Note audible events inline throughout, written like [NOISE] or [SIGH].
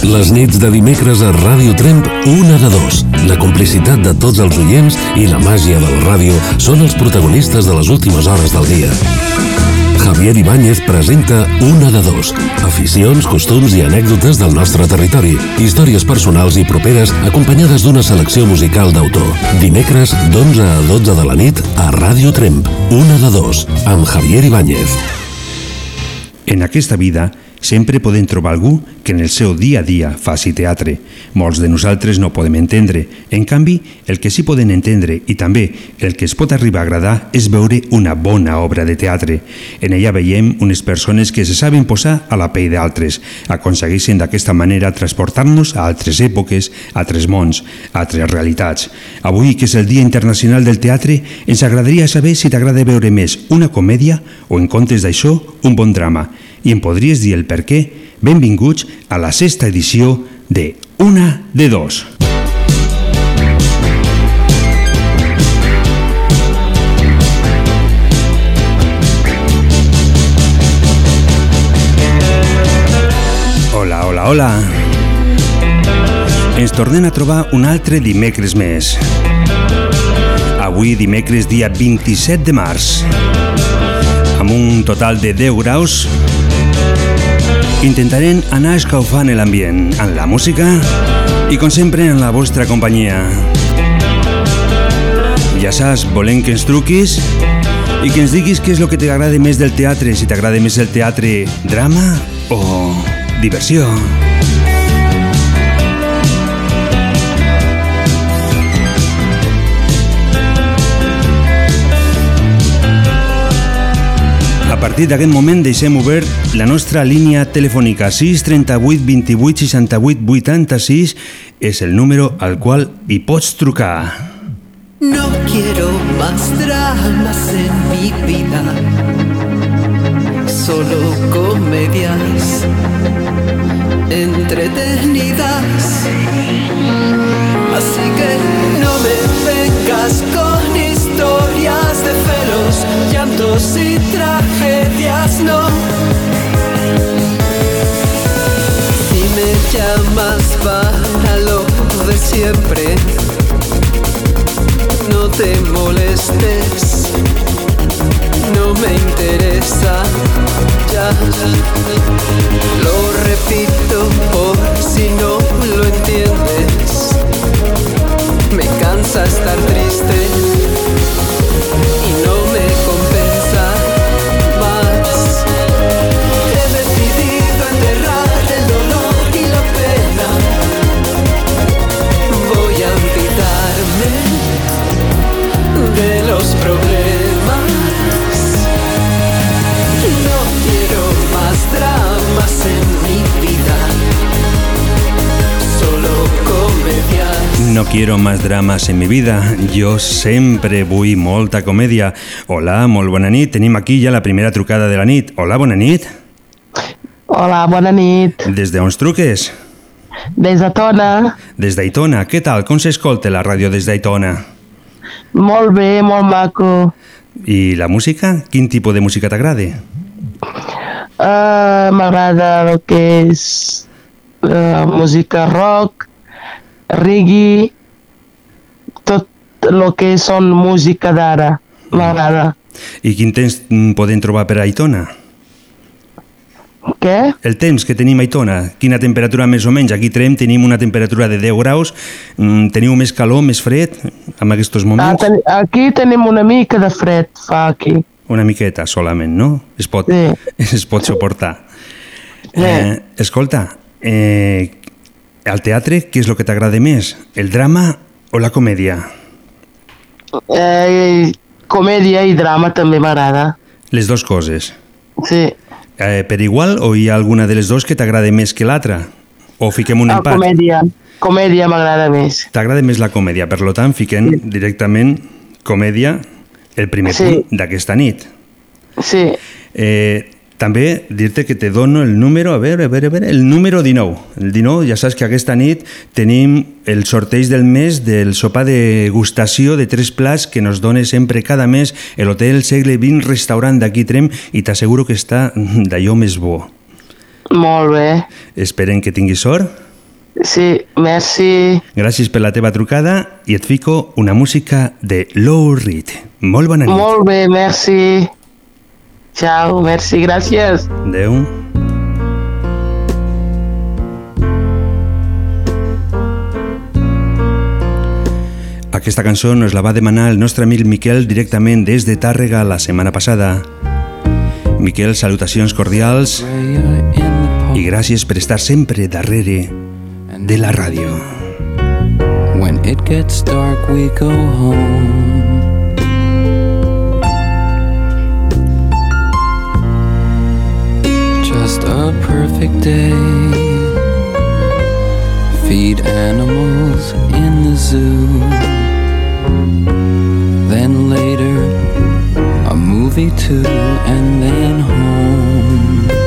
Les nits de dimecres a Ràdio Tremp, una de dos. La complicitat de tots els oients i la màgia de la ràdio són els protagonistes de les últimes hores del dia. Javier Ibáñez presenta Una de dos. Aficions, costums i anècdotes del nostre territori. Històries personals i properes acompanyades d'una selecció musical d'autor. Dimecres, d'11 a 12 de la nit, a Ràdio Tremp. Una de dos, amb Javier Ibáñez. En aquesta vida sempre podem trobar algú que en el seu dia a dia faci teatre. Molts de nosaltres no podem entendre. En canvi, el que sí poden entendre i també el que es pot arribar a agradar és veure una bona obra de teatre. En ella veiem unes persones que se saben posar a la pell d'altres, aconsegueixen d'aquesta manera transportar-nos a altres èpoques, a altres mons, a altres realitats. Avui, que és el Dia Internacional del Teatre, ens agradaria saber si t'agrada veure més una comèdia o, en comptes d'això, un bon drama i em podries dir el per què? Benvinguts a la sexta edició de Una de Dos. Hola, hola, hola. Ens tornem a trobar un altre dimecres més. Avui dimecres dia 27 de març. Amb un total de 10 graus Intentarem anar escaufant l'ambient amb la música i, com sempre, en la vostra companyia. Ja saps, volem que ens truquis i que ens diguis què és el que t'agrada més del teatre, si t'agrada més el teatre drama o diversió. Partir d'aquest moment deixem obert la nostra línia telefònica 638 28 68 86 és el número al qual hi pots trucar. No quiero más dramas en mi vida, solo comedias entretenidas. Así que no me vengas con llantos y tragedias, no. Si me llamas para lo de siempre, no te molestes, no me interesa. Ya lo repito por si no lo entiendes. Me cansa estar triste No quiero más dramas en mi vida. Jo sempre vull molta comèdia. Hola, molt bona nit. Tenim aquí ja la primera trucada de la nit. Hola, bona nit. Hola, bona nit. Des d'on truques? Des de Tona. Des d'Aitona. Què tal? Com s'escolta la ràdio des d'Aitona? Molt bé, molt maco. I la música? Quin tipus de música t'agrada? Uh, M'agrada el que és uh, música rock, reggae, tot el que són música d'ara. M'agrada. I quin temps mm, podem trobar per Aitona? Què? El temps que tenim a Aitona, quina temperatura més o menys? Aquí a Trem tenim una temperatura de 10 graus, mm, teniu més calor, més fred en aquests Ah, moments? aquí tenim una mica de fred, fa aquí. Una miqueta solament, no? Es pot, Sí. [LAUGHS] es pot suportar. Sí. Eh, escolta, eh, al teatre, què és el que t'agrada més? El drama o la comèdia? Eh, comèdia i drama també m'agrada. Les dues coses. Sí. Eh, per igual o hi ha alguna de les dues que t'agrada més que l'altra? O fiquem un Ah, empat? comèdia. Comèdia m'agrada més. T'agrada més la comèdia, per lo tant, fiquem directament comèdia el primer Sí. punt d'aquesta nit. Sí. Eh, també dir-te que te dono el número, a veure, a veure, a veure, el número 19. El 19, ja saps que aquesta nit tenim el sorteig del mes del sopar de gustació de tres plats que nos dona sempre cada mes l'Hotel Segle XX restaurant d'aquí Trem i t'asseguro que està d'allò més bo. Molt bé. Esperem que tinguis sort Sí, merci. Gràcies per la teva trucada i et fico una música de Lou Reed. Molt bona nit. Molt bé, merci. Ciao, merci, gràcies. Adéu. Aquesta cançó nos la va demanar el nostre amic Miquel directament des de Tàrrega la setmana passada. Miquel, salutacions cordials i gràcies per estar sempre darrere de la ràdio. When it gets dark, we go home. Perfect day. Feed animals in the zoo. Then later, a movie too, and then home.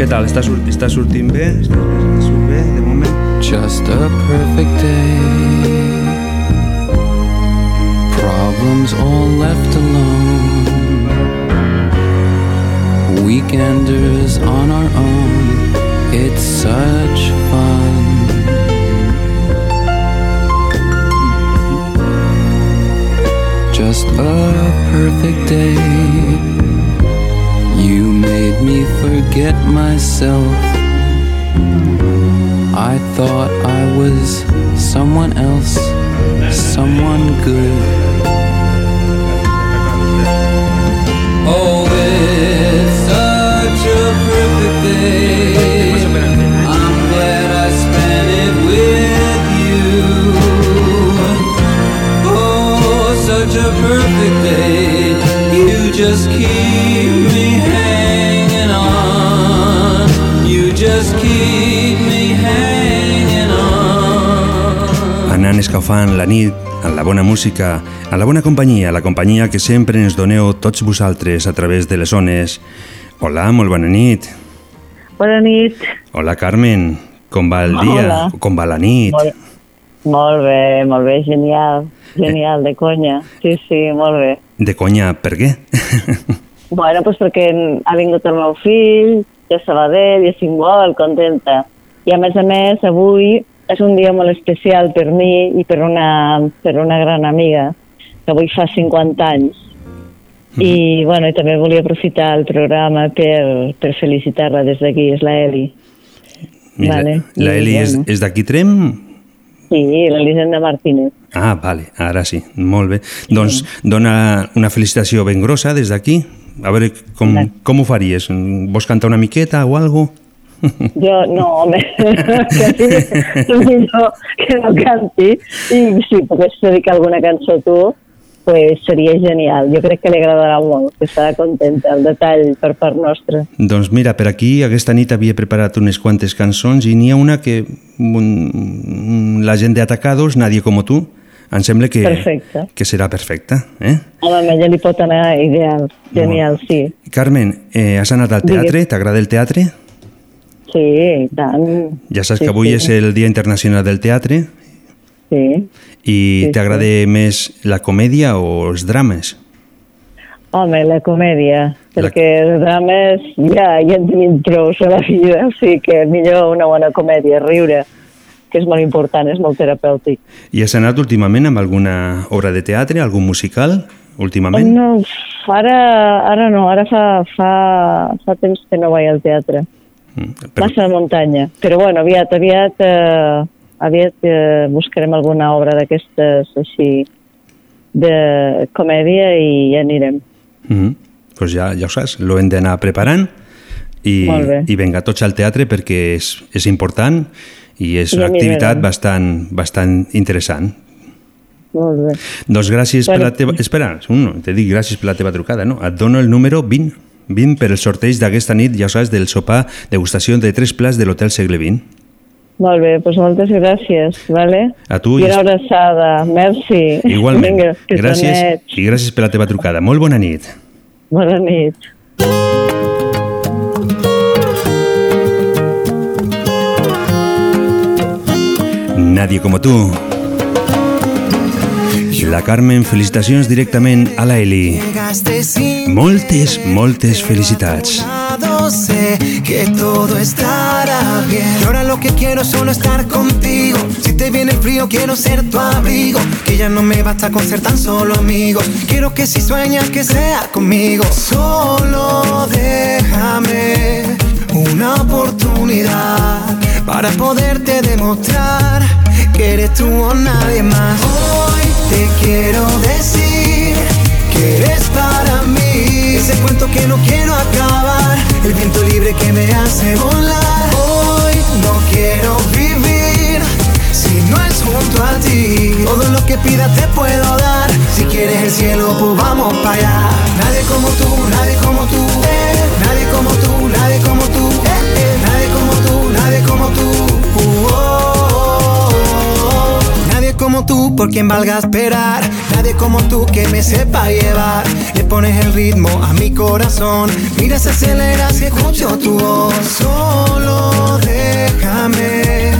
Què tal? Està, sort està sortint bé? Està, surt bé, de moment? Just a perfect day. Problems all left alone. Weekenders on our own. It's such fun. Just a perfect day. You made me forget myself. I thought I was someone else, someone good. Oh, it's such a perfect day. Such a perfect day. You just keep me hanging on. You just keep me hanging on. Anant escalfant la nit amb la bona música, a la bona companyia, la companyia que sempre ens doneu tots vosaltres a través de les ones. Hola, molt bona nit. Bona nit. Hola, Carmen. Com va el dia? Hola. Com va la nit? Molt, molt bé, molt bé, genial. Genial, de conya. Sí, sí, molt bé. De conya, per què? [LAUGHS] Bueno, doncs perquè ha vingut el meu fill, de Sabadell, i estic molt contenta. I a més a més, avui és un dia molt especial per mi i per una, per una gran amiga, que avui fa 50 anys. I, bueno, i també volia aprofitar el programa per, per felicitar-la des d'aquí, és la Eli. Mira, Vale. La Eli és, és d'aquí Trem? Sí, l'Elisenda Martínez. Ah, vale, ara sí, molt bé. Doncs dona una felicitació ben grossa des d'aquí. A veure, com, com ho faries? Vols cantar una miqueta o alguna [LAUGHS] Jo, no, home, [LAUGHS] quasi millor que no canti. I si pogués dedicar alguna cançó a tu, pues seria genial. Jo crec que li agradarà molt, que estarà contenta, el detall per part nostra. Doncs mira, per aquí aquesta nit havia preparat unes quantes cançons i n'hi ha una que un, la gent d'Atacados, Nadie como tu, em sembla que, Perfecte. que serà perfecta. Eh? A ella li pot anar ideal, genial, sí. Carmen, eh, has anat al teatre? T'agrada el teatre? Sí, i tant. Ja saps sí, que avui sí. és el Dia Internacional del Teatre Sí. I Sí, t'agrada més la comèdia o els drames? Home, la comèdia, perquè els drames ja, ja en tenim prou a la vida, o sigui que millor una bona comèdia, riure, que és molt important, és molt terapèutic. I has anat últimament amb alguna obra de teatre, algun musical, últimament? No, ara, ara no, ara fa, fa, fa temps que no vaig al teatre. Mm, Però... Massa muntanya. Però bueno, aviat, aviat, eh, aviat eh, buscarem alguna obra d'aquestes així de comèdia i ja anirem. Mm -hmm. pues ja, ja ho saps, lo hem d'anar preparant i, i vinga tots al teatre perquè és, és important i és Ja una activitat mirarem. bastant, bastant interessant. Molt bé. Doncs gràcies Bueno. per la teva... Espera, un, no, te dic gràcies per la teva trucada, no? Et dono el número 20. 20 per el sorteig d'aquesta nit, ja ho saps, del sopar degustació de tres plats de l'Hotel Segle XX. Molt bé, doncs moltes gràcies, vale? A tu I i- una abraçada, merci. Igualment. Vinga, que gràcies i gràcies per la teva trucada. Molt bona nit. Bona nit. Nadie como tú. La Carmen, felicitacions directament a la Eli. Sin Moltes, moltes felicitats. Sé que todo estará bien. Y ahora lo que quiero es solo estar contigo. Si te viene el frío, quiero ser tu abrigo. Que ya no me basta con ser tan solo amigos. Quiero que si sueñas que sea conmigo. Solo déjame una oportunidad para poderte demostrar que eres tú o nadie más. Hoy te quiero decir que eres para mí. Ese cuento que no quiero acabar El viento libre que me hace volar. Hoy no quiero vivir Si no es junto a ti. Todo lo que pidas te puedo dar. Si quieres el cielo pues vamos para allá. Nadie como tú, nadie como tú eh. Nadie como tú, nadie como tú como tú por quien valga esperar. Nadie como tú que me sepa llevar. Le pones el ritmo a mi corazón. Mira, se acelera si escucho tu voz. Solo déjame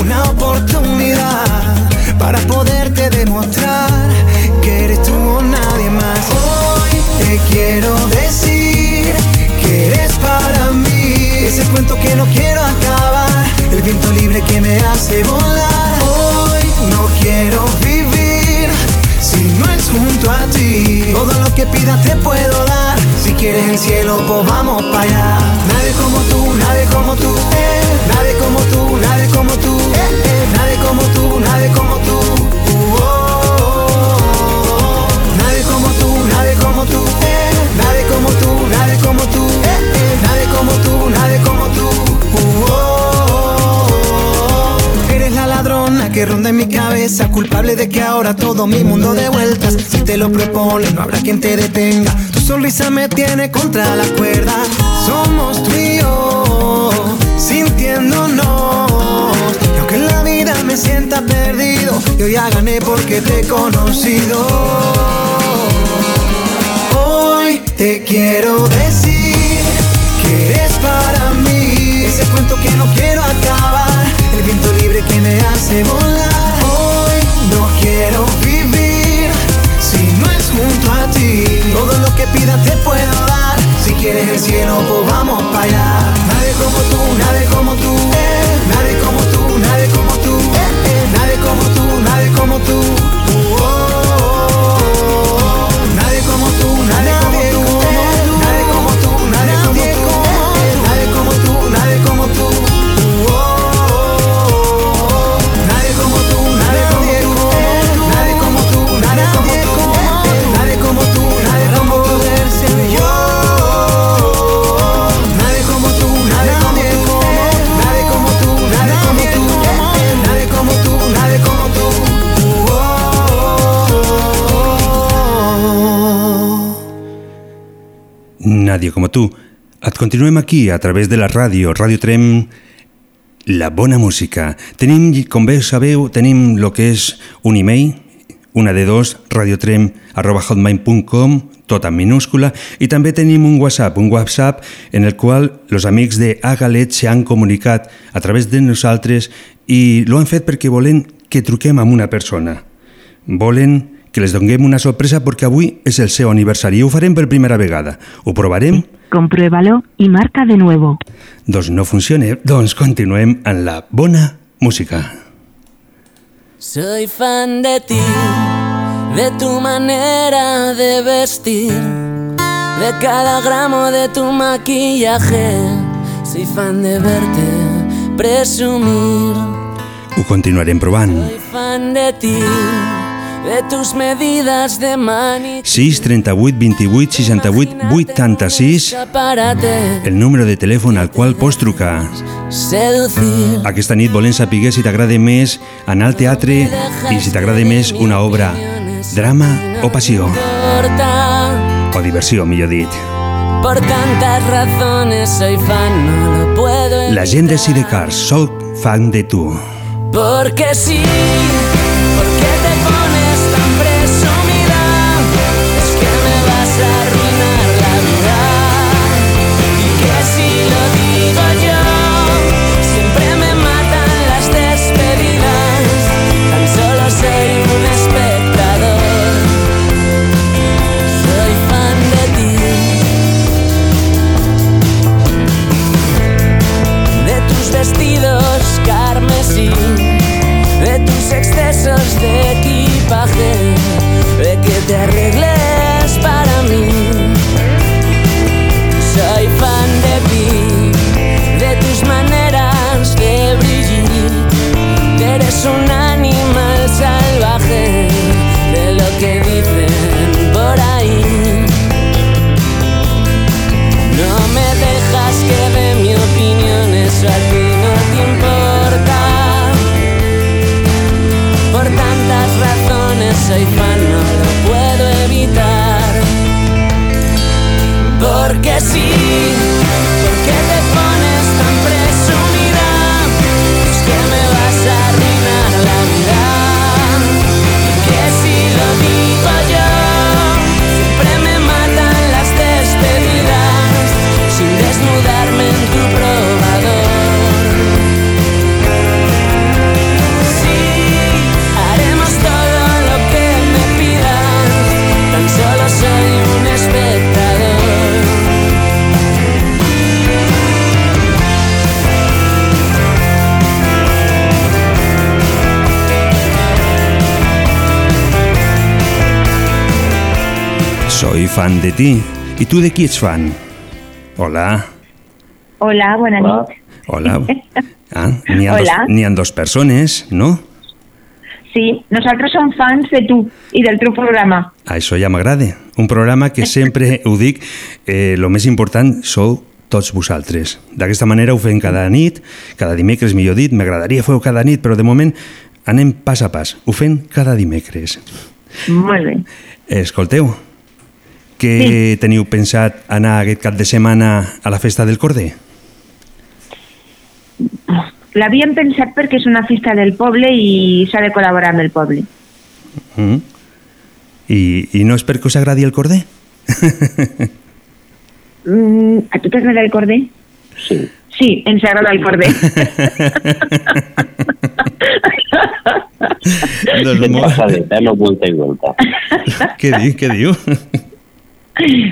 una oportunidad para poderte demostrar que eres tú o nadie más. Hoy te quiero decir que eres para mí. Ese cuento que no quiero acabar. El viento libre que me hace volar. Quiero vivir si no es junto a ti. Todo lo que pidas te puedo dar. Si quieres el cielo, pues vamos para allá. Nadie como tú, nadie como tú. eh. Nadie como tú, nadie como tú. eh, eh. Nadie como tú, nadie como tú. Uh, oh, oh, oh. Nadie como tú, nadie como tú. eh. Nadie como tú, nadie como tú. eh, eh. Nadie como tú, nadie como tú. Uh, oh, que ronda en mi cabeza, culpable de que ahora todo mi mundo de vueltas. Si te lo propones, no habrá quien te detenga. Tu sonrisa me tiene contra la cuerda. Somos tú y yo, sintiéndonos. Aunque en la vida me sienta perdido, yo ya gané porque te he conocido. Hoy te quiero decir que eres para mí ese cuento que no quiero acabar, el viento que me hace volar. Hoy no quiero vivir si no es junto a ti. Todo lo que pidas te puedo dar. Si quieres el cielo, pues vamos para allá. Nadie como tú, nadie como tú. eh. Nadie como tú, nadie como tú. eh, eh. Nadie como tú, nadie como tú. Oh, oh, oh. Nadie como tu. Et continuem aquí, a través de la ràdio, Ràdio Trem, la bona música. Tenim, com bé sabeu, tenim el que és un e-mail, una de dos, radiotrem arroba hotmail.com, tot en minúscula, i també tenim un WhatsApp, un WhatsApp en el qual els amics de Agalet s'han comunicat a través de nosaltres i lo han fet perquè volen que truquem amb una persona. Volen que les donguem una sorpresa perquè avui és el seu aniversari i ho farem per primera vegada. Ho provarem? Compruébalo y marca de nuevo. Doncs no funciona, doncs continuem en la bona música. Soy fan de ti, de tu manera de vestir, de cada gramo de tu maquillaje. Soy fan de verte presumir. Ho continuarem provant. Soy fan de ti, de tus medidas de mani. 6 38 28 68 86 Escaparate, el número de telèfon al qual pots trucar. seducir. Aquesta nit volem saber si t'agrada més anar al teatre i si t'agrada més una obra, drama o passió, o diversió, millor dit. Por tantas razones soy fan, no lo puedo La gent de Sidecars, Soc fan de tu. Porque sí, porque fan de ti. ¿Y tú de qui ets fan? Hola. Hola, bona Hola. nit. Hola. [LAUGHS] Ah, n'hi ha, dos, Hola. n'hi ha dos persones, no? Sí, nosaltres som fans de tu i del teu programa. Ah, Això ja m'agrada. Un programa que sempre [LAUGHS] ho dic, eh, lo més important sou tots vosaltres. D'aquesta manera ho fem cada nit, cada dimecres, millor dit, m'agradaria fer-ho cada nit, però de moment anem pas a pas. Ho fem cada dimecres. Molt bé. Escolteu, què teniu pensat anar aquest cap de setmana a la festa del Corder? L'havíem pensat perquè és una festa del poble i s'ha de col·laborar amb el poble. Mm. I, I no és perquè us agradi el Corder? Mm, a tu t'agrada el corder? Sí. Sí, ens agrada el corder. doncs Ben passadet, eh? No vuelta i vuelta. què diu? Què diu?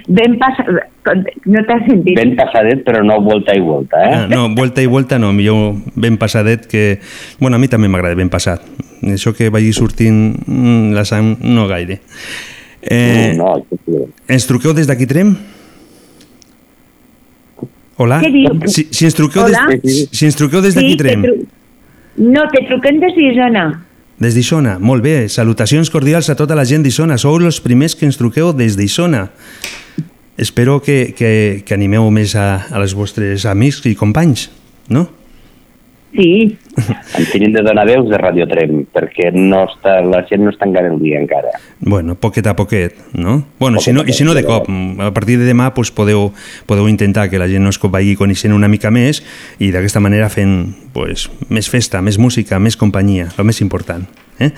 Ben passat... No t'has sentit? Ben passadet, però no vuelta i vuelta, eh? Ah, no, vuelta i vuelta no, millor ben passadet que... Bueno, a mi també m'agrada ben passat. Això que vagi sortint mm, la sang no gaire. Eh, no, sí. ens truqueu des d'aquí Trem? Hola? Què diu? Si, si, ens truqueu Hola? des, si ens truqueu des d'aquí te Trem? tru... No, te truquem des d'Isona. Des d'Isona, molt bé. Salutacions cordials a tota la gent d'Isona. Sou els primers que ens truqueu des d'Isona. Espero que, que, que animeu més a, a les vostres amics i companys, no? Sí. En tenim de donar veus de Radio Trem, perquè no està, la gent no està encara el dia encara. Bueno, poquet a poquet, no? Bueno, si no, i si no de cop, a partir de demà pues, podeu, podeu intentar que la gent nos vagi coneixent una mica més i d'aquesta manera fent pues, més festa, més música, més companyia, el més important. Eh?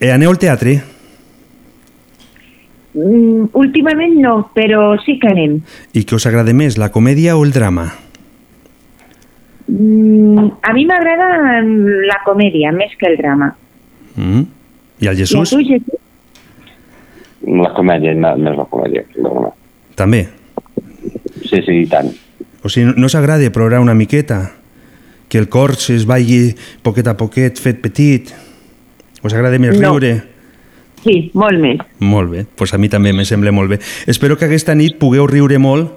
Eh, aneu al teatre? Mm, últimament no, però sí que anem. I què us agrada més, la comèdia o el drama? Mm, a mi m'agrada la comèdia més que el drama. Mm? I el Jesús? I tu, Jesús? La comèdia, no, més la comèdia. No, També? Sí, sí, i tant. O sigui, no, no s'agrada plorar una miqueta? Que el cor es vagi poquet a poquet fet petit? Us agrada més No. riure? Sí, molt més. Molt bé, doncs a mi també me sembla molt bé. Espero que aquesta nit pugueu riure molt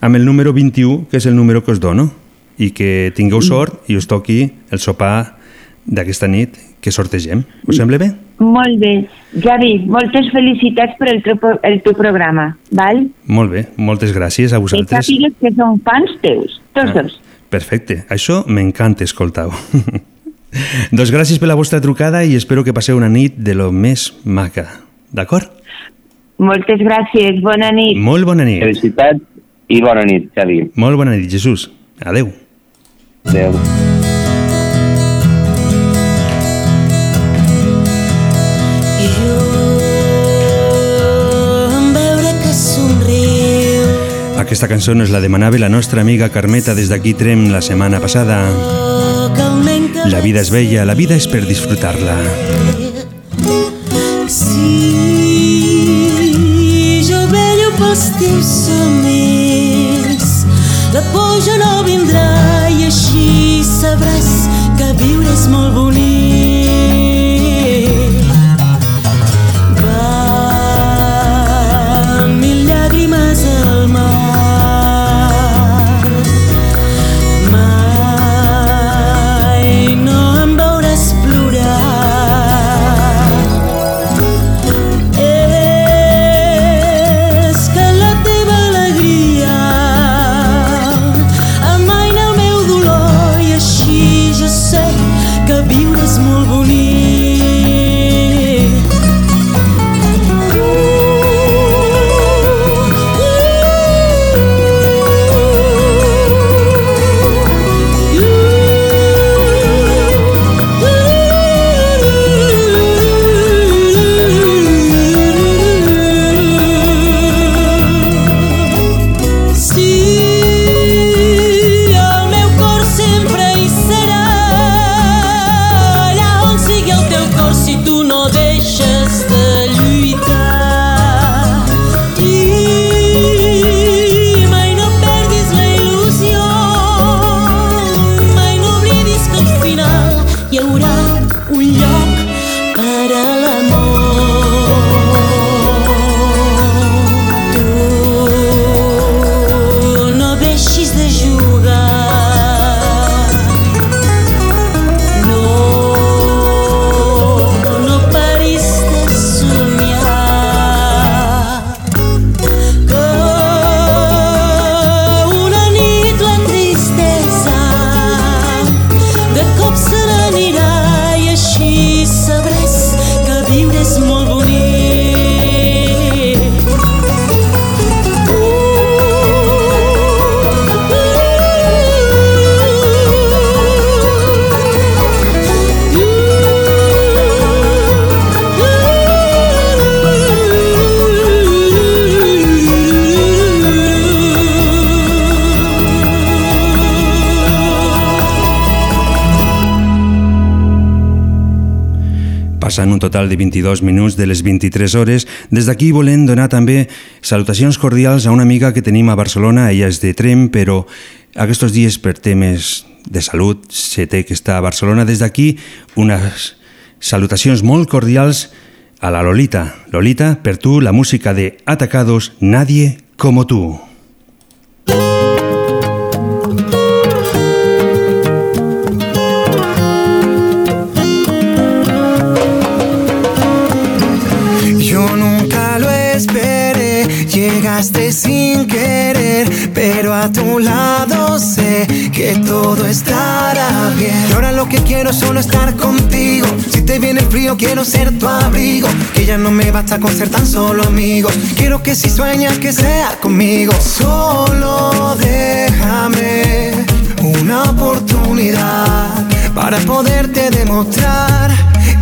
amb el número 21, que és el número que us dono, i que tingueu sort i us toqui el sopar d'aquesta nit que sortegem. Us sembla bé? Molt bé. Javi, moltes felicitats per el teu, el teu programa, val? Molt bé, moltes gràcies a Que vosaltres. sàpigues que som fans teus, tots Ah, dos. Perfecte, això m'encanta escoltar-ho. [LAUGHS] doncs gràcies per la vostra trucada i espero que passeu una nit de lo més maca. D'acord? Moltes gràcies, bona nit. Molt bona nit. Felicitats i bona nit, Xavi. Molt bona nit, Jesús. Adeu zero. Aquesta cançó ens la demanava la nostra amiga Carmeta des d'aquí Trem la setmana passada. La vida és bella, la vida és per disfrutar-la. Si jo vello pels teus somnis, la por ja no vindrà sabràs que viure és molt bonic. Passant un total de 22 minuts de les 23 hores, des d'aquí volem donar també salutacions cordials a una amiga que tenim a Barcelona, ella és de Trem, però aquests dies per temes de salut se té que estar a Barcelona. Des d'aquí unes salutacions molt cordials a la Lolita. Lolita, per tu la música de Atacados, Nadie como tú. Sin querer, pero a tu lado sé que todo estará bien. Y ahora lo que quiero es solo estar contigo. Si te viene frío, quiero ser tu abrigo. Que ya no me basta con ser tan solo amigos. Quiero que si sueñas que sea conmigo, solo déjame una oportunidad para poderte demostrar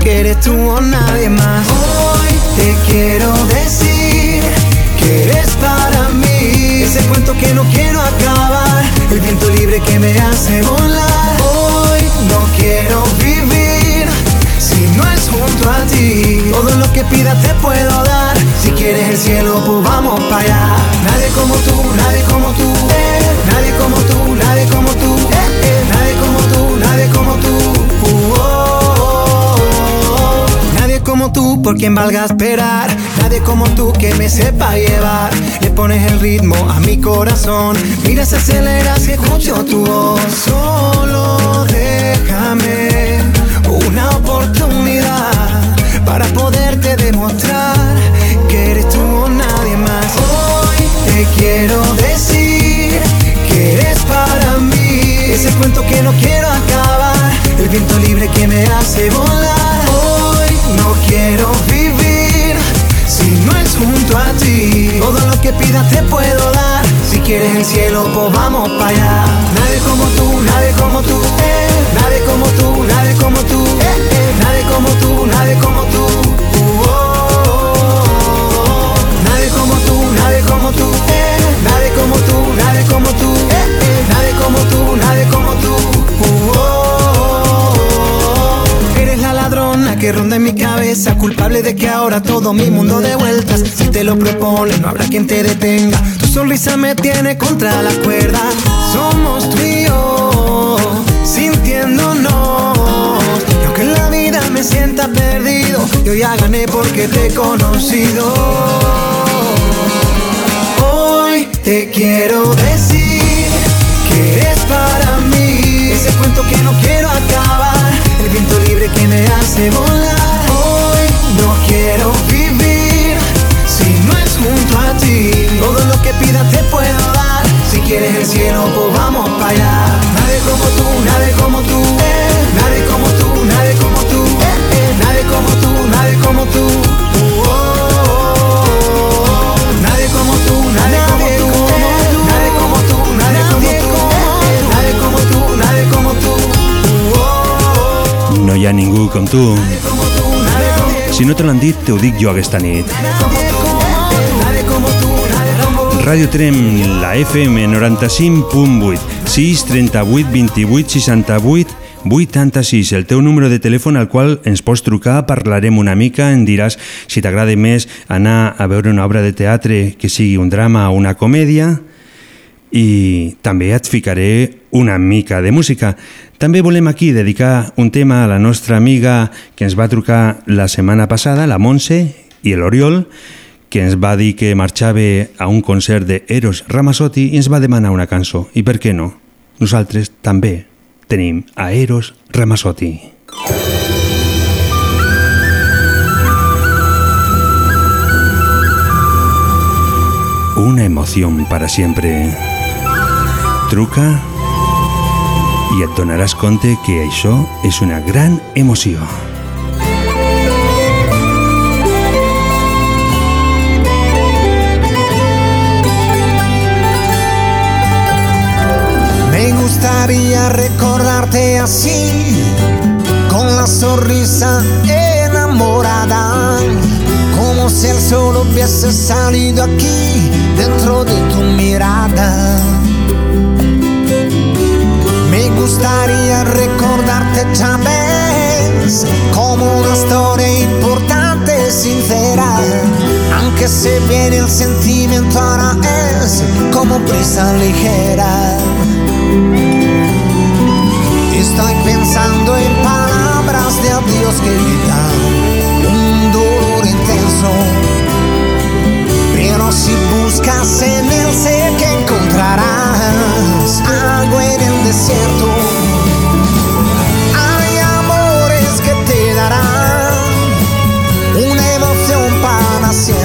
que eres tú o nadie más. Hoy te quiero decir eres para mí ese cuento que no quiero acabar, el viento libre que me hace volar. Hoy no quiero vivir si no es junto a ti. Todo lo que pidas te puedo dar. Si quieres el cielo, pues vamos para allá. Nadie como tú, nadie como tú, eh. nadie como tú, nadie como tú, como tú, por quien valga esperar. Nadie como tú que me sepa llevar. Le pones el ritmo a mi corazón. Mira, se acelera si escucho tu voz. Solo déjame una oportunidad para poderte demostrar que eres tú o nadie más. Hoy te quiero decir que eres para mí ese cuento que no quiero acabar, el viento libre que me hace volar quiero vivir si no es junto a ti? Todo lo que pidas te puedo dar. Si quieres el cielo, pues vamos para allá. Nadie como tú, nadie como tú, eh. Nadie como tú, nadie como tú, eh, eh. Nadie como tú, nadie como tú. Nadie como tú, nadie como tú, eh. Nadie como tú, nadie como tú, eh, eh. Nadie como tú, nadie como tú. Ronda en mi cabeza, culpable de que ahora todo mi mundo de vueltas. Si te lo propone, no habrá quien te detenga. Tu sonrisa me tiene contra la cuerda. Somos tú y yo, sintiéndonos. Y aunque la vida me sienta perdido, yo ya gané porque te he conocido. Hoy te quiero decir que eres para mí ese cuento que no que me hace volar. Hoy no quiero vivir si no es junto a ti. Todo lo que pidas te puedo dar. Si quieres el cielo, pues vamos para allá. Nadie como tú, nadie como tú, eh. nadie como tú, nadie como tú, eh, eh. nadie como tú, nadie como tú. Hi ha ningú com tu. Si no te l'han dit, te ho dic jo aquesta nit. Ràdio Trem, la FM 95.8, 6 38 28 68 86, el teu número de telèfon al qual ens pots trucar, parlarem una mica, em diràs si t'agrada més anar a veure una obra de teatre que sigui un drama o una comèdia i també et ficaré una mica de música. També volem aquí dedicar un tema a la nostra amiga que ens va trucar la setmana passada, la Montse i l'Oriol, que ens va dir que marxava a un concert de Eros Ramazzotti i ens va demanar una cançó. I per què no? Nosaltres també tenim a Eros Ramazzotti. Una emoción para siempre. Truca i et donaràs que això és una gran emoció. Me gustaría recordarte así, con la sonrisa enamorada, como si el sol hubiese salido aquí dentro de tu mirada. Me gustaría recordarte ya ves, como una historia importante, sincera, aunque se viene el sentimiento ahora es como prisa ligera. Estoy pensando en palabras de adiós que gritan un dolor intenso. Pero si buscas en él sé que encontrarás agua en el desierto. Hay amores que te darán una emoción para siempre.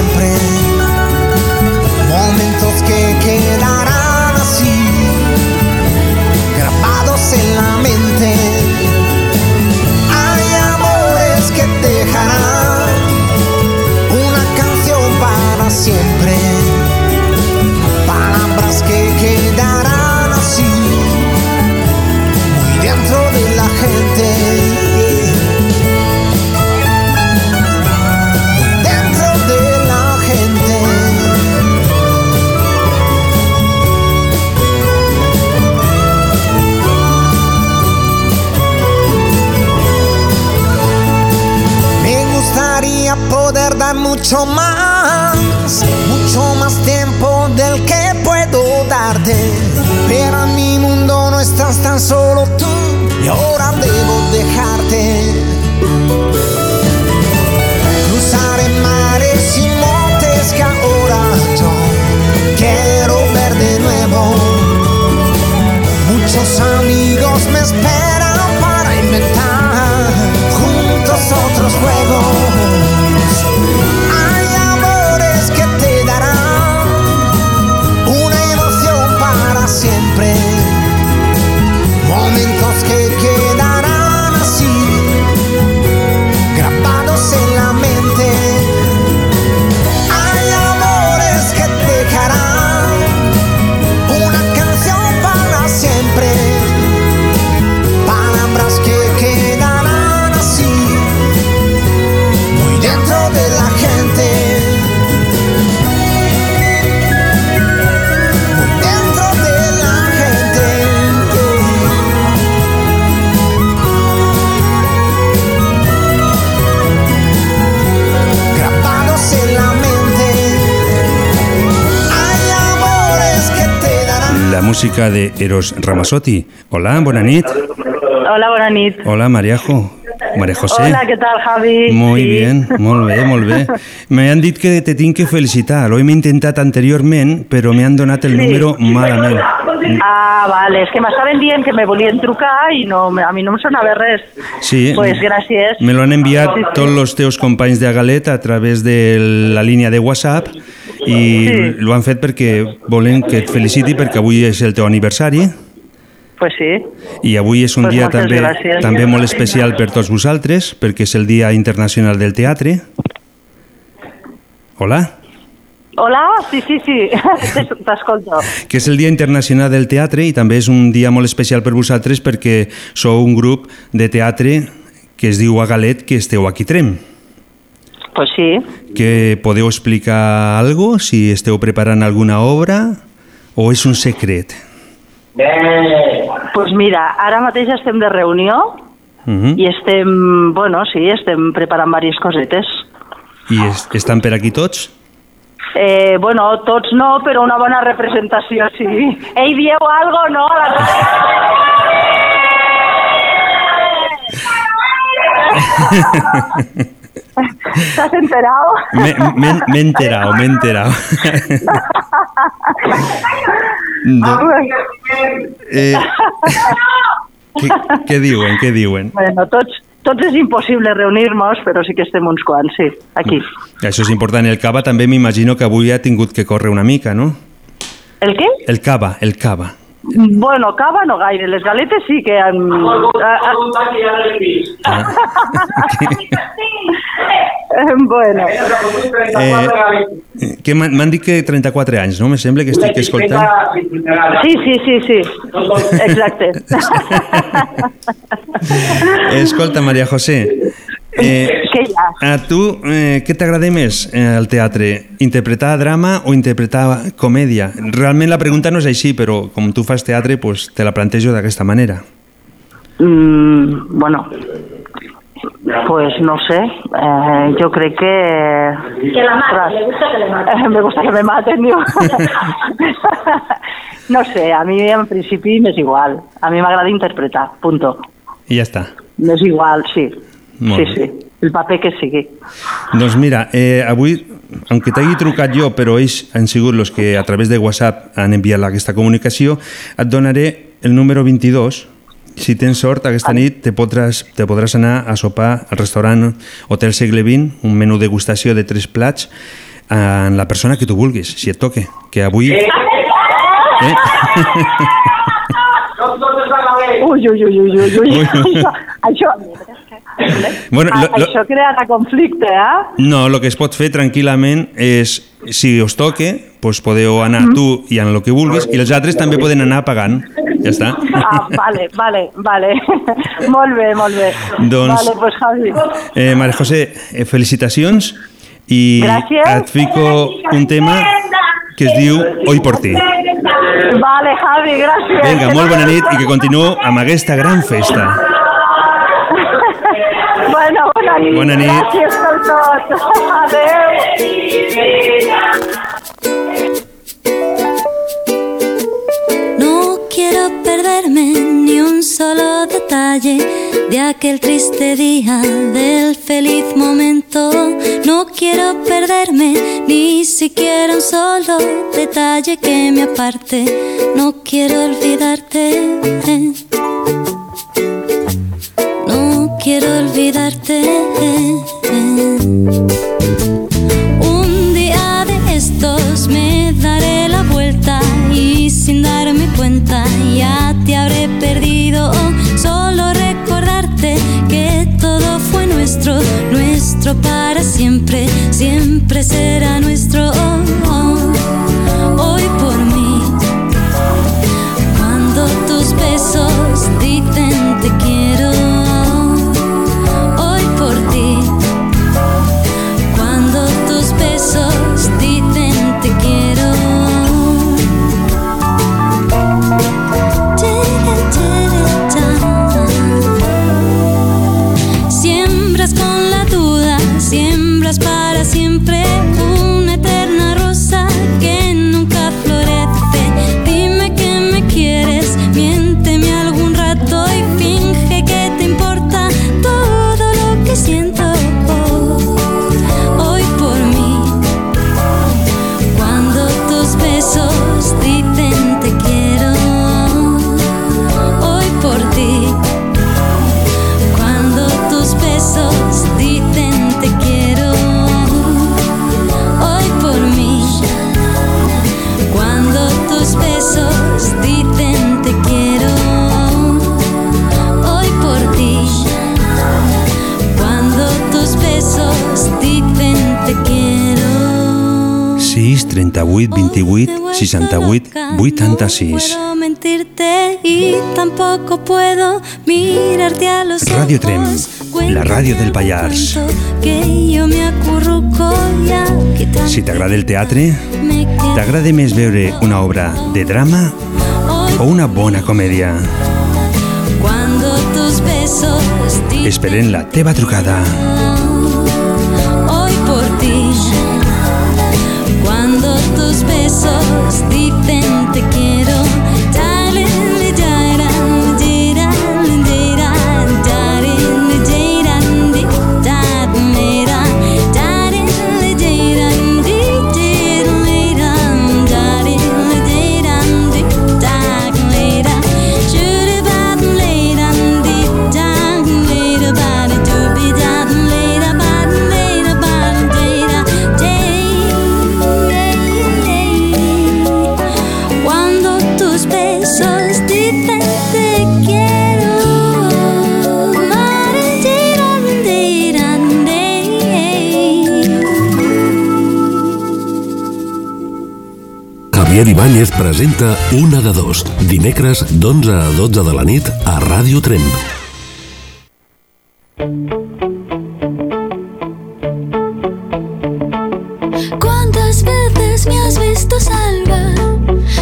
Música de Eros Ramazzotti. Hola, bona nit. Hola, bona nit. Hola, Mariajo. María José. Hola, què tal, Javi? Muy Sí. bien, molt bé, molt bé. Me han dit que te tinc que felicitar. Ho hem intentat anteriorment, però me han donat el Sí. número malament. Ah, vale, és que m'estaven dient que me volien trucar i no, a mi no em sonava res. Sí, Pues gràcies. me lo han enviat tots els teus companys de Galet a través de la línia de WhatsApp i Sí. ho han fet perquè volen que et feliciti perquè avui és el teu aniversari Pues sí. i avui és un Pues dia també, gràcies. també molt especial per tots vosaltres perquè és el Dia Internacional del Teatre. Hola? Hola, sí, sí, sí, [LAUGHS] t'escolto. que és el Dia Internacional del Teatre i també és un dia molt especial per vosaltres perquè sou un grup de teatre que es diu Agalet que esteu aquí a Trem. Pues sí. Que podeu explicar algo, si esteu preparant alguna obra o és un secret? Pues mira, ara mateix estem de reunió Uh i estem, bueno, sí, estem preparant diverses cosetes. I es, estan per aquí tots? Eh, bueno, tots no, però una bona representació, sí. Ei, dieu algo, no? A [LAUGHS] [LAUGHS] ¿T'has enterado? Me- me- M'he enterado, m'he enterado. [LAUGHS] Do- eh, què, què diuen, què diuen? Bueno, tots, tots és impossible reunir-nos, però sí que estem uns quants, sí, aquí. Això és important. El cava també m'imagino que avui ha tingut que córrer una mica, no? El què? El cava, el cava. Bueno, cava no gaire, les galetes sí que han... Ah, ah. [LAUGHS] [LAUGHS] [LAUGHS] bueno. Eh, que m'han dit que 34 anys, no? Me sembla que estic escoltant. Sí, sí, sí, sí, exacte. [LAUGHS] Escolta, Maria José, eh, a tu eh, què t'agrada més eh, al teatre? Interpretar drama o interpretar comèdia? Realment la pregunta no és així, però com tu fas teatre, pues, te la plantejo d'aquesta manera. Mm, bueno, pues no sé, eh, yo creo que... Que la maten, le gusta que le maten. [LAUGHS] me gusta que me maten, digo. [LAUGHS] no sé, a mi en principi m'és igual. A mi m'agrada interpretar, punto. I ja està. M'és igual, sí. Molt sí, bé. sí, el paper que sigui. Doncs mira, eh, avui, aunque t'hagi trucat jo, però ells han sigut els que a través de WhatsApp han enviat aquesta comunicació, et donaré el número 22. Si tens sort, aquesta nit te podràs, te podràs anar a sopar al restaurant Hotel Segle XX, un menú degustació de tres plats, amb la persona que tu vulguis, si et toque. Que avui... Eh? Ui, ui, ui, ui, ui, ui. això, Bueno, lo- lo- això crearà conflicte, eh? No, el que es pot fer tranquil·lament és, si us toque, doncs podeu anar tu i en el que vulguis, i els altres també poden anar pagant. Ja està. Ah, vale, vale, vale. [LAUGHS] molt bé, molt bé. Doncs- Vale, pues Javi. Eh, Maria José, eh, felicitacions i Gràcies. et fico un tema que es diu Hoy por ti. Vale, Javi, gràcies. Vinga, molt bona nit i que continueu amb aquesta gran festa. Bueno, bona nit. Bona nit. Gràcies per tot. Adéu. No quiero perderme ni un solo detalle de aquel triste día, del feliz momento. No quiero perderme ni siquiera un solo detalle que me aparte. No quiero olvidarte. Un día de estos me daré la vuelta y sin darme cuenta ya te habré perdido. Solo recordarte que todo fue nuestro, nuestro para siempre, siempre será nuestro. Hoy 38 28 68 86 Puedo mentirte y tampoco puedo mirarte a los Radio. Trem, la ràdio del Pallars. Si t'agrada el teatre, t'agrada més veure una obra de drama o una bona comèdia? Esperem la teva trucada. Tus besos dicen Javier Ibáñez presenta Una de dos, dimecres d'11 a 12 de la nit a Ràdio Tremp. ¿Cuántas veces me has visto salvar?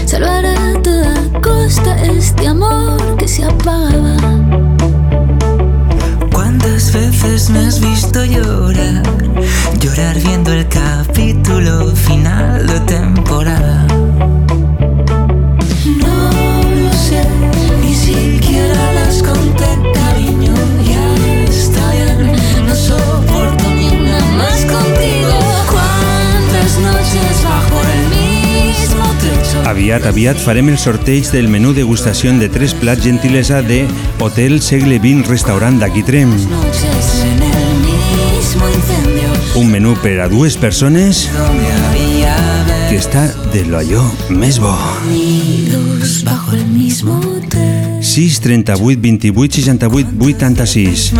Salvar a toda costa este amor que se apagaba. ¿Cuántas veces me has visto llorar? Llorar viendo el Aviat, aviat farem el sorteig del menú degustació de tres plats gentilesa de Hotel Segle XX Restaurant d'aquí Trem. Noches en el mismo incendio. Un menú per a dues persones que està de lo allò més bo. Unidos bajo el mismo techo. 6 38 28 68 86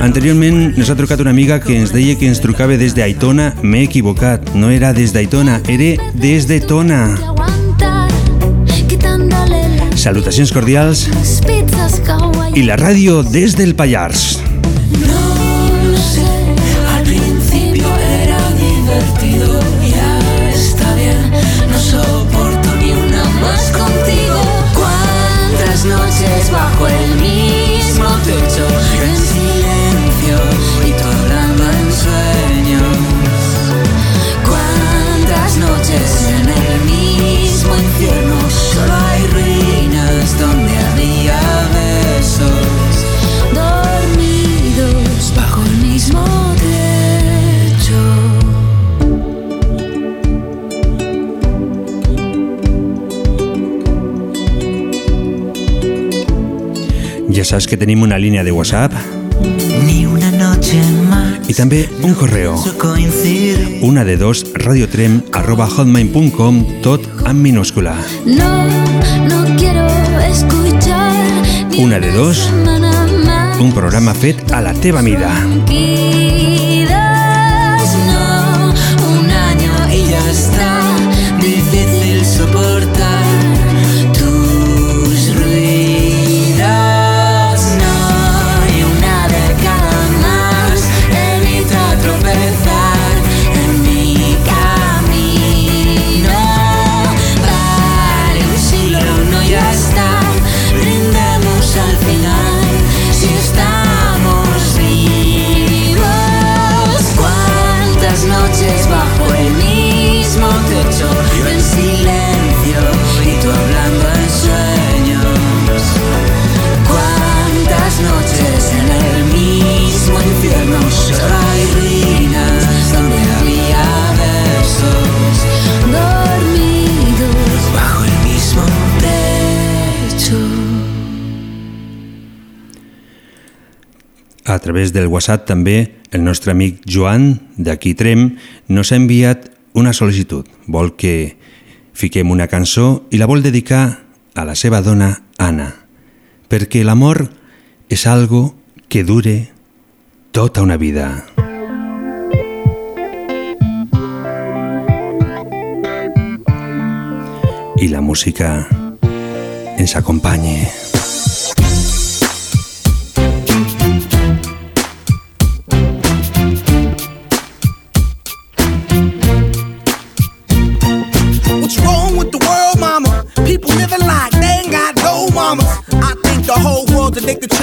Anteriorment ha trucat una amiga que ens deia que ens trucava des d'Aitona. M'he equivocat, no era des d'Aitona, era des de Tona. Salutacions cordials i la ràdio des del Pallars. No lo sé, al principio era divertido, ya está bien, no soporto ni una más contigo. ¿Cuántas noches bajo el Saps que tenim una línia de WhatsApp ni una noche más. i també un correo. Una de dos, radiotrem arroba hotmail.com, tot en minúscula. No, no quiero escuchar Una de dos, un programa fet a la teva mida. Través del WhatsApp també el nostre amic Joan, d'aquí Trem, nos ha enviat una sol·licitud. Vol que fiquem una cançó i la vol dedicar a la seva dona Anna, perquè l'amor és algo que dure tota una vida. I la música ens acompanye. choose to take the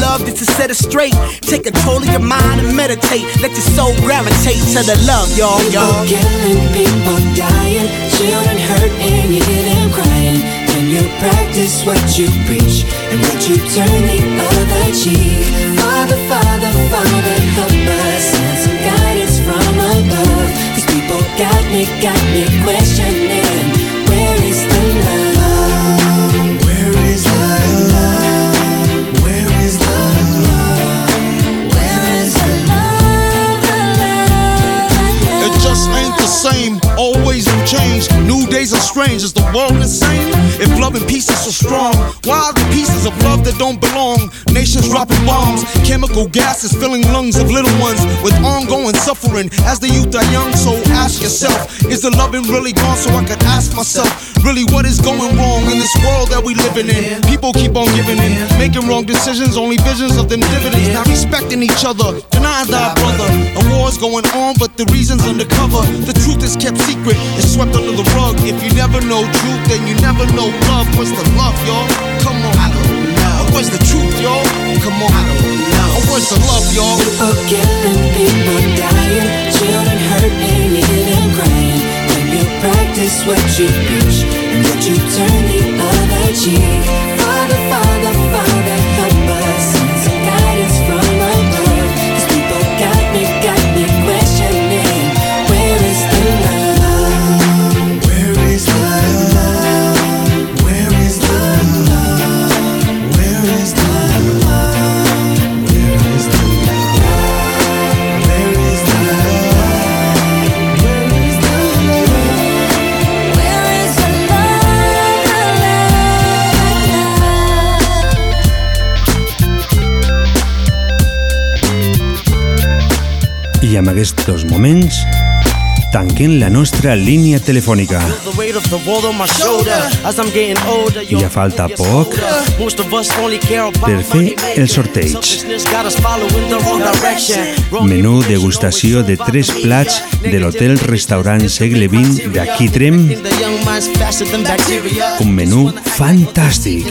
love just to set it straight. Take control of your mind and meditate. Let your soul gravitate to the love, y'all, y'all. People killing, people dying, children hurt and you hear them crying. When you practice what you preach and would you turn the other cheek? Father, Father, Father, help us send some guidance from above. These people got me, got me questioning. team. Always new change. New days are strange. Is the world insane? If love and peace is so strong, why are the pieces of love that don't belong? Nations dropping bombs, chemical gases filling lungs of little ones with ongoing suffering. As the youth are young, so ask yourself: Is the loving really gone? So I could ask myself, really, what is going wrong in this world that we living in? People keep on giving in, making wrong decisions, only visions of them dividends. Not respecting each other, denying thy brother. A war's going on, but the reason's undercover. The truth is kept secret, it's swept under the rug. If you never know truth, then you never know love. What's the love, y'all? Come on. I don't know. What's the truth, y'all? Come on. I don't know. Where's the love, y'all? People killing, people dying, children hurt and you crying. When you practice what you preach and would you turn the other cheek? Moments tanquem la nostra línia telefònica. I ja falta poc. per fer el sorteig. Menú degustació de tres plats de l'hotel restaurant segle XX d'aquí Trem. Un menú fantàstic.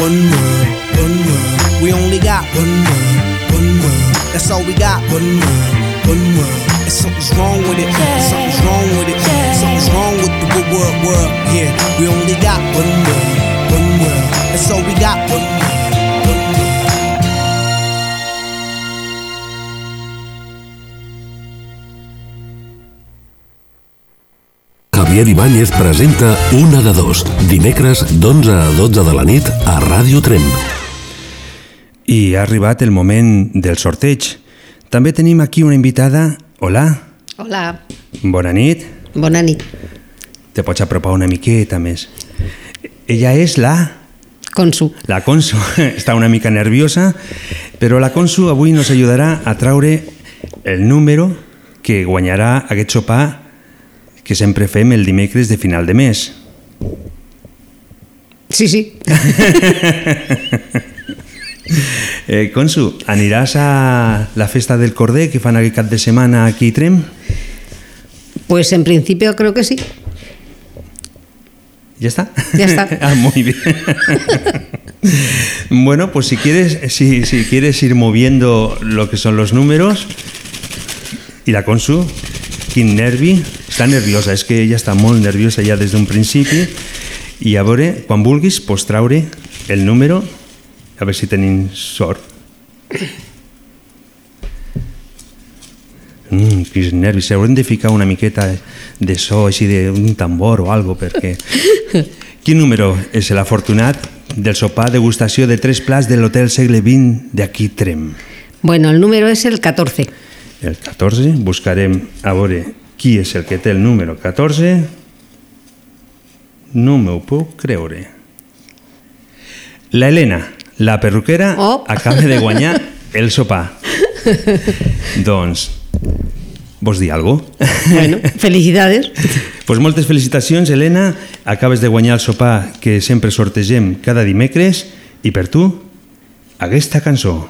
One world, one world. We only got one world, one world. That's all we got. One world, one world. And something's wrong with it. Something's Javier Ibáñez presenta Una de dos, dimecres d'11 a 12 de la nit a Ràdio Tremp. I ha arribat el moment del sorteig. També tenim aquí una invitada. Hola, Hola, bona nit. bona nit. Te pots apropar una miqueta més. Ella és la Consu. La Consu [LAUGHS] està una mica nerviosa, però la Consu avui nos ajudarà a traure el número que guanyarà aquest sopar que sempre fem el dimecres de final de mes. Sí, sí. [LAUGHS] Eh, Consu, aniràs a la festa del Corder que fan aquest cap de setmana aquí a Trem? Pues en principio creo que sí. ¿Ya está? Ya está. [LAUGHS] ah, muy bien. [LAUGHS] bueno, pues si quieres, si, si quieres ir moviendo lo que son los números, y la Consu, quin nervi, està nerviosa, és que ella està molt nerviosa ja des d'un principi, i a veure, quan vulguis, pots traure el número, a veure si tenim sort. Mm, quins nervis, s'haurem de ficar una miqueta de so així d'un tambor o algo, perquè... [LAUGHS] Quin número és l'afortunat del sopar degustació de tres plats de l'Hotel Segle XX d'aquí Trem? Bueno, el número es el 14. El 14, buscarem a veure qui és el que té el número 14. No m'ho puc creure. La Helena, la perruquera, Oh. acaba de guanyar [LAUGHS] el sopar. doncs, vols dir alguna cosa? Bueno, felicidades. [LAUGHS] Pues moltes felicitacions, Helena. Acabes de guanyar el sopar que sempre sortegem cada dimecres i per tu, aquesta cançó.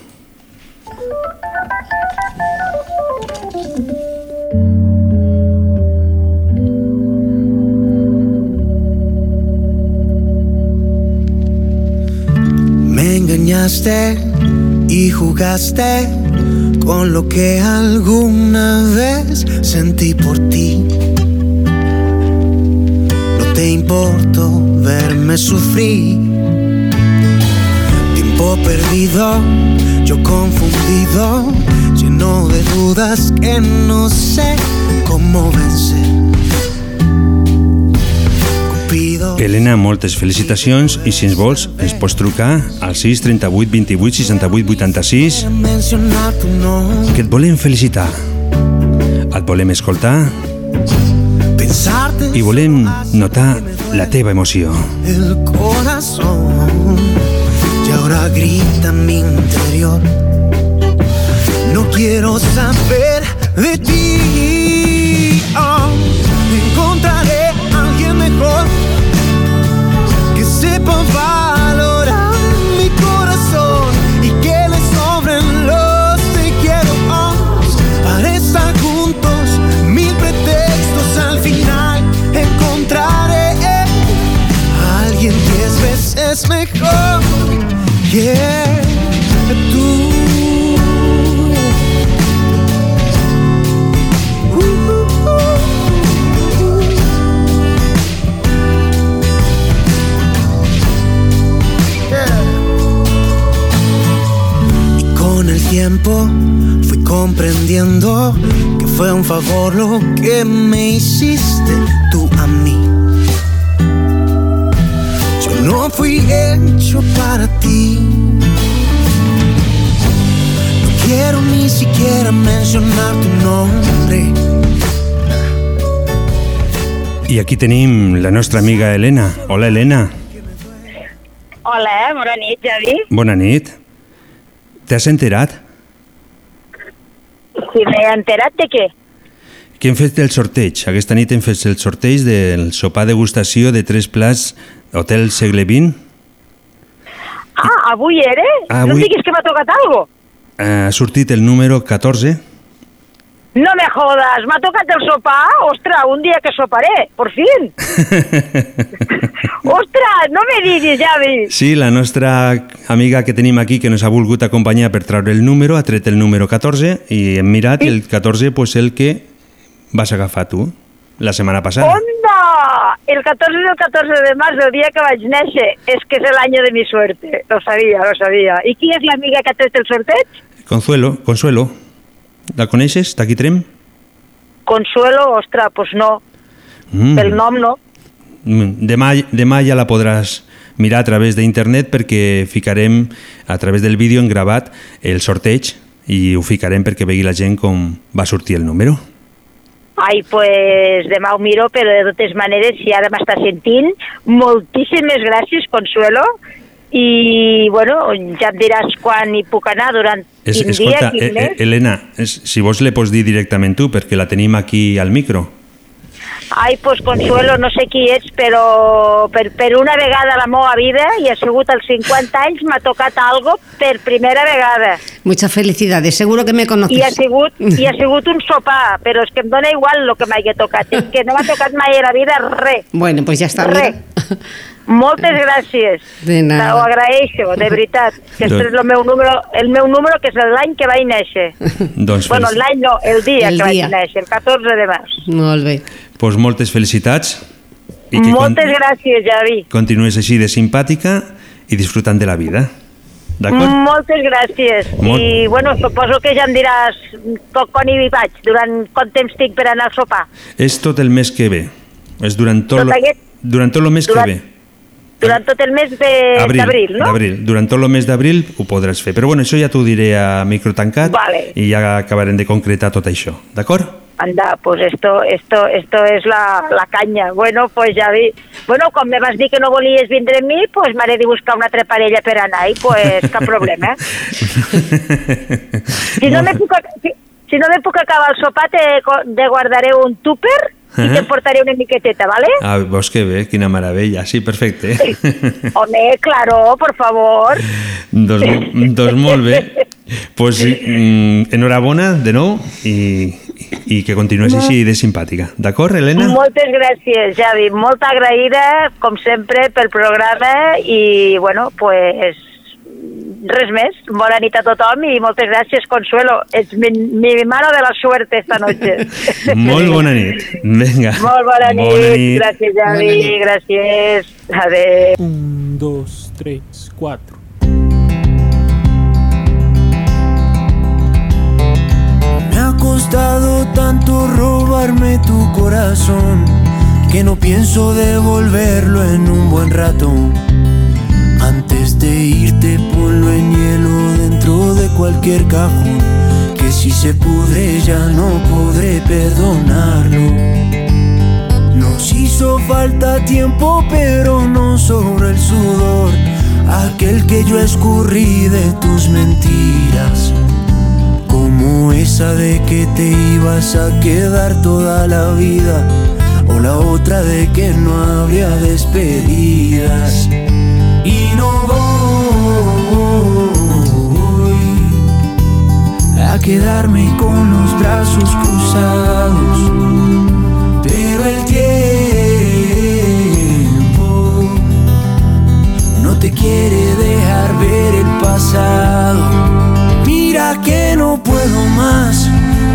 Y jugaste con lo que alguna vez sentí por ti. No te importó verme sufrir. Tiempo perdido, yo confundido, lleno de dudas que no sé cómo vencer. Helena, moltes felicitacions i si ens vols ens pots trucar al 6 38 28 68 86 mencionar tu nombre. que et volem felicitar. Et volem escoltar i volem notar la teva emoció. el corazón y ahora grita en mi interior. No quiero saber de ti. Veces mejor que tú. Tiempo fui comprendiendo que fue un favor lo que me hiciste tú a mí. No fui hecho para ti. No quiero ni siquiera mencionar tu nombre. I aquí tenim la nostra amiga Helena. Hola, Helena. Hola, bona nit, Javi. Bona nit. T'has enterat Si m'he enterat de què? que hem fet el sorteig? Aquesta nit hem fet el sorteig del sopar degustació de tres plats Hotel Segle XX. Ah, avui era? Ah, No avui- em diguis que m'ha tocat algo. Eh, Ha sortit el número 14. No me jodas, m'ha tocat el sopar? Ostres, un dia que soparé, por fin. [LAUGHS] Ostres, no me diguis, Javi. Sí, la nostra amiga que tenim aquí que nos ha volgut acompanyar per treure el número ha tret el número 14 i hem mirat i el 14 pues, el que vas agafar tu la setmana passada. ¡Onda! El 14 del 14 de marzo, el día que vaig néixer, és que és el año de mi suerte. Lo sabía, lo sabía. ¿Y qui és l'amiga que ha tret el sorteig? Consuelo, Consuelo. La coneixes? D'aquí Trem? Consuelo, ostres, pues no. Mm. El nom no. Mm, Demà, demà ja la podràs mirar a través d'internet perquè ficarem a través del vídeo en gravat el sorteig i ho ficarem perquè vegi la gent com va sortir el número. Ai, pues demà ho miro, però de totes maneres, si ara m'està sentint, moltíssimes gràcies, Consuelo, i, bueno, ja em diràs quan hi puc anar, durant Es, quin escolta, dia, quin eh, eh, mes. Helena, si vos le pots dir directament tu, perquè la tenim aquí al micro. Ai, pues Consuelo, no sé qui ets, però per, per una vegada a la meva vida, i ha sigut als 50 anys, m'ha tocat algo per primera vegada. Muchas felicidades, seguro que me conoces. I ha sigut, i ha sigut un sopar, però és que em dóna igual el que m'hagi tocat, és que no m'ha tocat mai a la vida res. Bueno, pues ya está. Res. mira. Moltes gràcies. De nada. Ho agraeixo, de veritat. Que Doncs- és el meu número, el meu número que és l'any que vaig néixer. [LAUGHS] Doncs, Bueno, l'any no, el dia El que dia. vaig néixer, el 14 de març. Molt bé. pues moltes felicitats i que Moltes con gràcies, Javi. continues així de simpàtica i disfrutant de la vida. D'acord? Moltes gràcies. Molt- I, bueno, suposo que ja em diràs com, quan hi vaig, durant quant temps tinc per anar al sopar. És tot el mes que ve. És durant tot, Tot lo, aquest- durant tot el mes durant- que ve. Durant tot el mes d'abril, no? D'abril. Durant tot el mes d'abril ho podràs fer. Però bueno, això ja t'ho diré a micro tancat Vale. i ja acabarem de concretar tot això. D'acord? Anda, pues esto, esto, esto es la, la caña. Bueno, pues ja vi. Bueno, quan me vas dir que no volies vindre amb mi, pues m'haré de buscar una altra parella per anar i pues cap problema. [LAUGHS] Si no me puc, si, si no me puc acabar el sopar, te, te guardaré un tupper i Eh? te portaré una miqueteta, ¿vale? Ah, veus que bé, quina meravella. Sí, perfecte. Home, claro, por favor. doncs, doncs molt bé. Pues, mm, enhorabona de nou i, i que continues així de simpàtica. D'acord, Helena? Moltes gràcies, Javi. Molt agraïda, com sempre, pel programa i, bueno, pues res més. Bona nit a tothom i moltes gràcies, Consuelo. Ets mi, mi mano de la suerte esta noche. [LAUGHS] Molt bona nit. Vinga. Molt bona nit. Bona nit. Gràcies, Javi. Bona nit. Gràcies. Adéu. Un, dos, tres, cuatro. Me ha costado tanto robarme tu corazón que no pienso devolverlo en un buen rato. Antes de irte en hielo dentro de cualquier cajón que si se pudre ya no podré perdonarlo. Nos hizo falta tiempo pero no sobre el sudor, aquel que yo escurrí de tus mentiras. Como esa de que te ibas a quedar toda la vida O la otra de que no habría despedidas quedarme con los brazos cruzados. Pero el tiempo no te quiere dejar ver el pasado. Mira que no puedo más,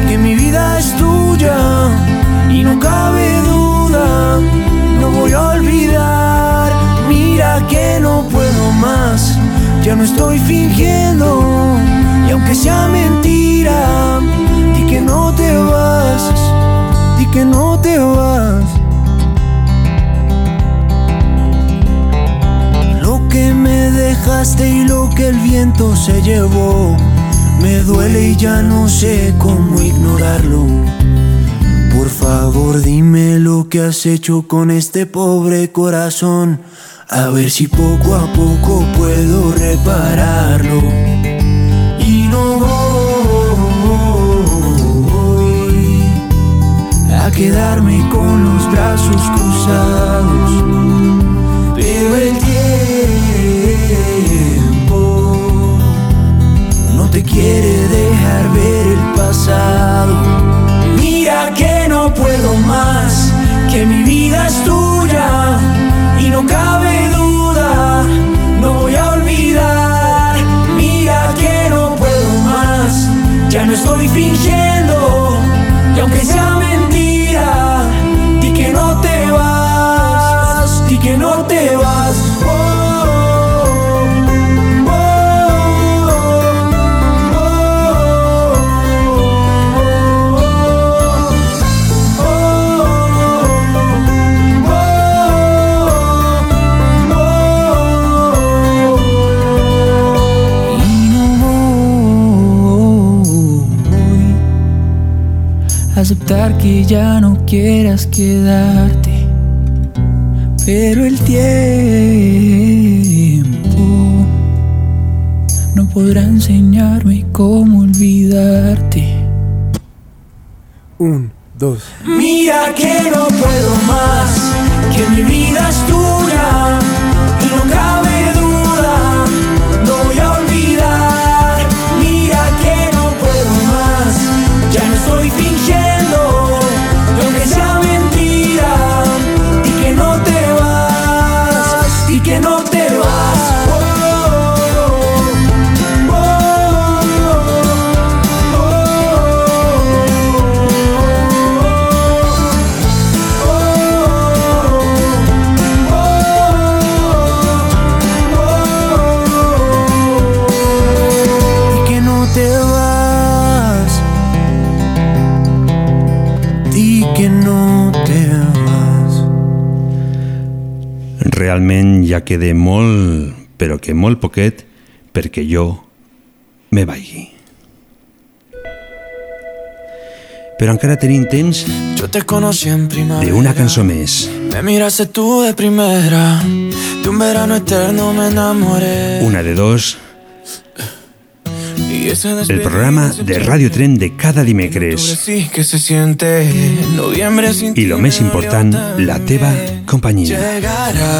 que mi vida es tuya y no cabe duda, no voy a olvidar. Mira que no puedo más, ya no estoy fingiendo y aunque sea mentira, di que no te vas, di que no te vas. Lo que me dejaste y lo que el viento se llevó me duele y ya no sé cómo ignorarlo. Por favor dime lo que has hecho con este pobre corazón. A ver si poco a poco puedo repararlo. Quedarme con los brazos cruzados. Pero el tiempo no te quiere dejar ver el pasado. Mira que no puedo más, que mi vida es tuya y no cabe duda, no voy a olvidar. Mira que no puedo más, ya no estoy fingiendo que ya no quieras quedarte, pero el tiempo no podrá enseñarme cómo Realment ja queda molt, però que molt poquet, perquè jo me vagi. Però encara tenim temps Yo te conocí en primavera. d'una cançó més. Me miraste tú de primera. De un verano eterno me enamoré. Una de dos, el programa de Radio Tren de cada dimecres. I lo més important, la teva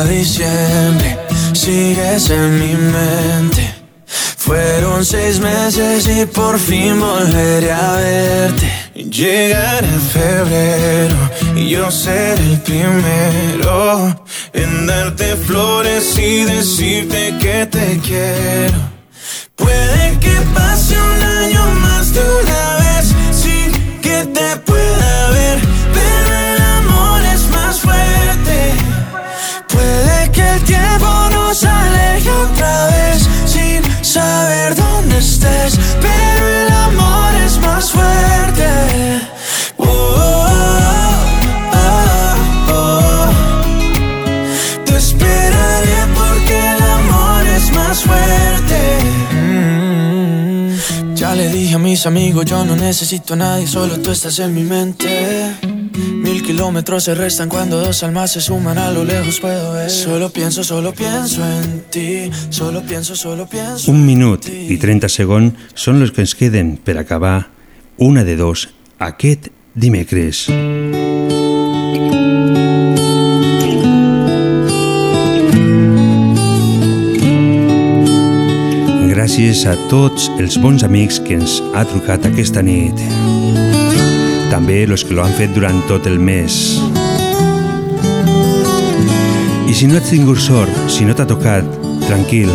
diciembre, sigues en mi mente. Fueron seis meses y por fin volveré a verte. Llegará febrero y yo seré el primero en darte flores y decirte que te quiero. Puede que pase un año más de una vez sin que te pueda ver, pero el amor es más fuerte. Puede que el tiempo nos aleje otra vez sin saber dónde estés, pero el amor es más fuerte. Mis amigos, yo no necesito a nadie, solo tú estás en mi mente. Mil kilómetros se restan cuando dos almas se suman a lo lejos puedo ver. Solo pienso, solo pienso en ti. Solo pienso, solo pienso. Un minut i 30 segons són els que ens queden per acabar una de dos aquest dimecres. Gràcies a tots els bons amics que ens ha trucat aquesta nit. També els que lo han fet durant tot el mes. I si no has tingut sort, si no t'ha tocat, tranquil,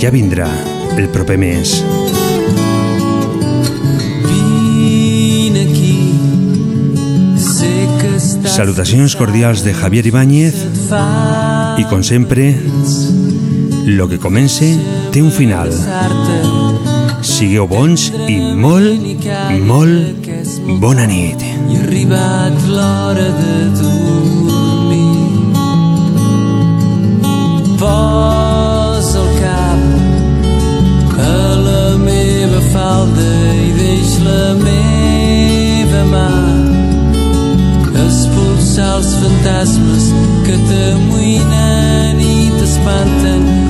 ja vindrà el proper mes. Salutacions cordials de Javier Ibáñez i, com sempre, lo que comença té un final. Sigueu bons i molt, molt bona nit. i ha arribat l'hora de dormir. Posa el cap a la meva falda i deix la meva mà expulsar els fantasmes que t'amoïnen i t'espanten.